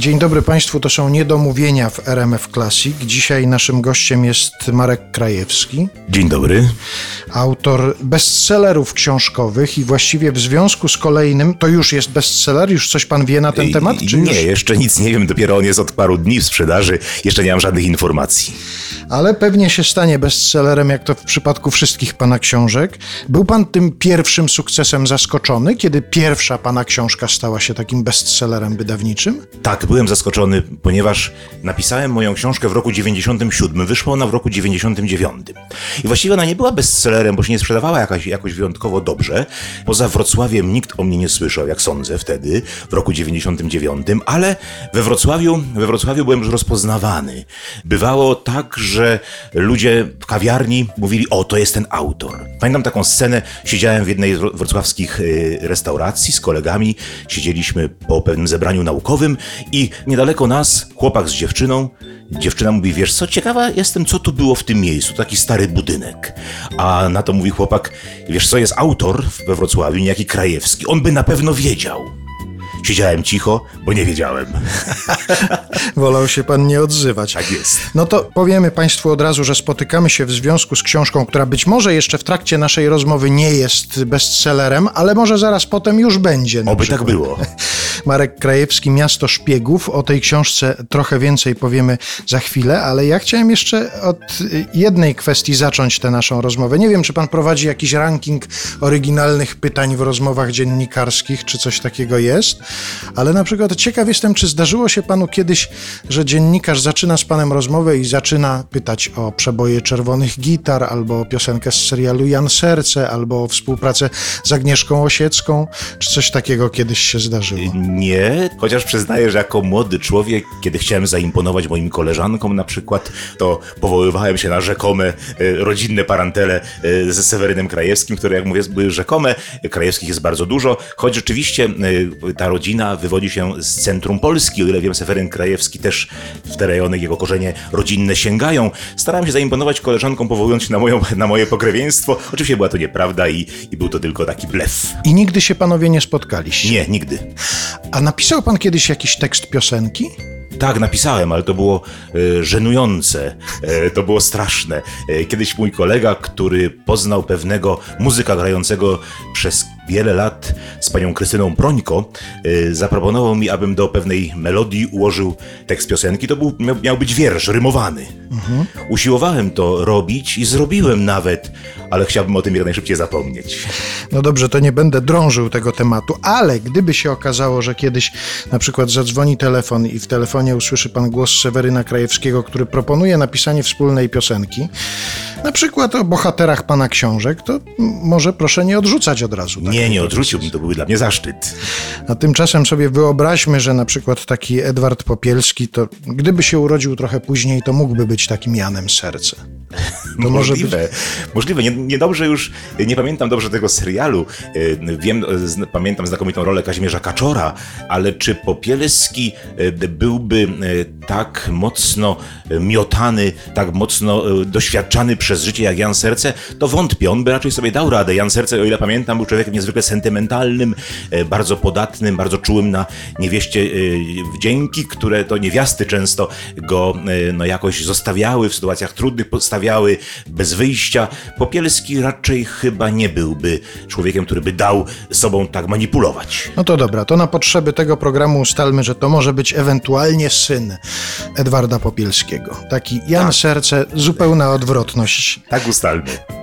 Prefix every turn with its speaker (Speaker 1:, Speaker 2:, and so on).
Speaker 1: Dzień dobry Państwu, to są niedomówienia w RMF Classic. Dzisiaj naszym gościem jest Marek Krajewski,
Speaker 2: Dzień dobry.
Speaker 1: autor bestsellerów książkowych i właściwie w związku z kolejnym, to już jest bestseller, już coś Pan wie na ten temat?
Speaker 2: I- nie,
Speaker 1: już?
Speaker 2: jeszcze nic nie wiem, dopiero on jest od paru dni w sprzedaży, jeszcze nie mam żadnych informacji.
Speaker 1: Ale pewnie się stanie bestsellerem, jak to w przypadku wszystkich Pana książek. Był Pan tym pierwszym sukcesem zaskoczony, kiedy pierwsza Pana książka stała się takim bestsellerem wydawniczym?
Speaker 2: Tak, byłem zaskoczony, ponieważ napisałem moją książkę w roku 97, wyszła ona w roku 99. I właściwie ona nie była bestsellerem, bo się nie sprzedawała jakaś, jakoś wyjątkowo dobrze. Poza Wrocławiem nikt o mnie nie słyszał, jak sądzę wtedy, w roku 99, ale we Wrocławiu, we Wrocławiu byłem już rozpoznawany. Bywało tak, że ludzie w kawiarni mówili, o, to jest ten autor. Pamiętam taką scenę, siedziałem w jednej z wro- wrocławskich y, restauracji z kolegami, siedzieliśmy po pewnym zebraniu naukowym i niedaleko nas chłopak z dziewczyną, dziewczyna mówi, wiesz co, ciekawa jestem, co tu było w tym miejscu, taki stary budynek. A na to mówi chłopak, wiesz co, jest autor we Wrocławiu, niejaki Krajewski, on by na pewno wiedział. Siedziałem cicho, bo nie wiedziałem.
Speaker 1: Wolał się Pan nie odzywać.
Speaker 2: Tak jest.
Speaker 1: No to powiemy Państwu od razu, że spotykamy się w związku z książką, która być może jeszcze w trakcie naszej rozmowy nie jest bestsellerem, ale może zaraz potem już będzie.
Speaker 2: Oby tak
Speaker 1: przykład.
Speaker 2: było.
Speaker 1: Marek Krajewski, Miasto Szpiegów. O tej książce trochę więcej powiemy za chwilę, ale ja chciałem jeszcze od jednej kwestii zacząć tę naszą rozmowę. Nie wiem, czy pan prowadzi jakiś ranking oryginalnych pytań w rozmowach dziennikarskich, czy coś takiego jest, ale na przykład ciekaw jestem, czy zdarzyło się panu kiedyś, że dziennikarz zaczyna z panem rozmowę i zaczyna pytać o przeboje czerwonych gitar, albo o piosenkę z serialu Jan Serce, albo o współpracę z Agnieszką Osiecką, czy coś takiego kiedyś się zdarzyło?
Speaker 2: Nie, chociaż przyznaję, że jako młody człowiek, kiedy chciałem zaimponować moim koleżankom na przykład, to powoływałem się na rzekome e, rodzinne parantele ze Sewerynem Krajewskim, które jak mówię były rzekome. Krajewskich jest bardzo dużo, choć rzeczywiście e, ta rodzina wywodzi się z centrum Polski, o ile wiem Seweryn Krajewski też w te rejony jego korzenie rodzinne sięgają. Starałem się zaimponować koleżankom powołując się na, moją, na moje pokrewieństwo. Oczywiście była to nieprawda i, i był to tylko taki blef.
Speaker 1: I nigdy się panowie nie spotkaliście.
Speaker 2: Nie, nigdy.
Speaker 1: A napisał pan kiedyś jakiś tekst piosenki?
Speaker 2: Tak, napisałem, ale to było e, żenujące, e, to było straszne. E, kiedyś mój kolega, który poznał pewnego muzyka grającego przez wiele lat z panią Krystyną Prońko, e, zaproponował mi, abym do pewnej melodii ułożył tekst piosenki. To był, miał, być wiersz, rymowany. Usiłowałem to robić i zrobiłem nawet, ale chciałbym o tym jak najszybciej zapomnieć.
Speaker 1: No dobrze, to nie będę drążył tego tematu, ale gdyby się okazało, że kiedyś na przykład zadzwoni telefon i w telefonie usłyszy pan głos Seweryna Krajewskiego, który proponuje napisanie wspólnej piosenki, na przykład o bohaterach pana książek, to może proszę nie odrzucać od razu. tak?
Speaker 2: Nie, nie odrzuciłbym, to byłby dla mnie zaszczyt.
Speaker 1: A tymczasem sobie wyobraźmy, że na przykład taki Edward Popielski, to gdyby się urodził trochę później, to mógłby być takim Janem Serce. To może być...
Speaker 2: Możliwe, możliwe. Nie, niedobrze już, nie pamiętam dobrze tego serialu. E, Wiem, zn- pamiętam znakomitą rolę Kazimierza Kaczora, ale czy Popielski e, byłby tak mocno miotany, tak mocno doświadczany przez życie jak Jan Serce, to wątpię. On by raczej sobie dał radę. Jan Serce, o ile pamiętam, był człowiekiem niezwykle sentymentalnym, bardzo podatnym, bardzo czułym na niewieście wdzięki, które to niewiasty często go no, jakoś zostawiały w sytuacjach trudnych, postawiały bez wyjścia. Popielski raczej chyba nie byłby człowiekiem, który by dał sobą tak manipulować.
Speaker 1: No to dobra, to na potrzeby tego programu ustalmy, że to może być ewentualnie syn Edwarda Popielskiego. Taki Jan
Speaker 2: Tak.
Speaker 1: Serce, zupełna odwrotność.
Speaker 2: Tak ustalmy.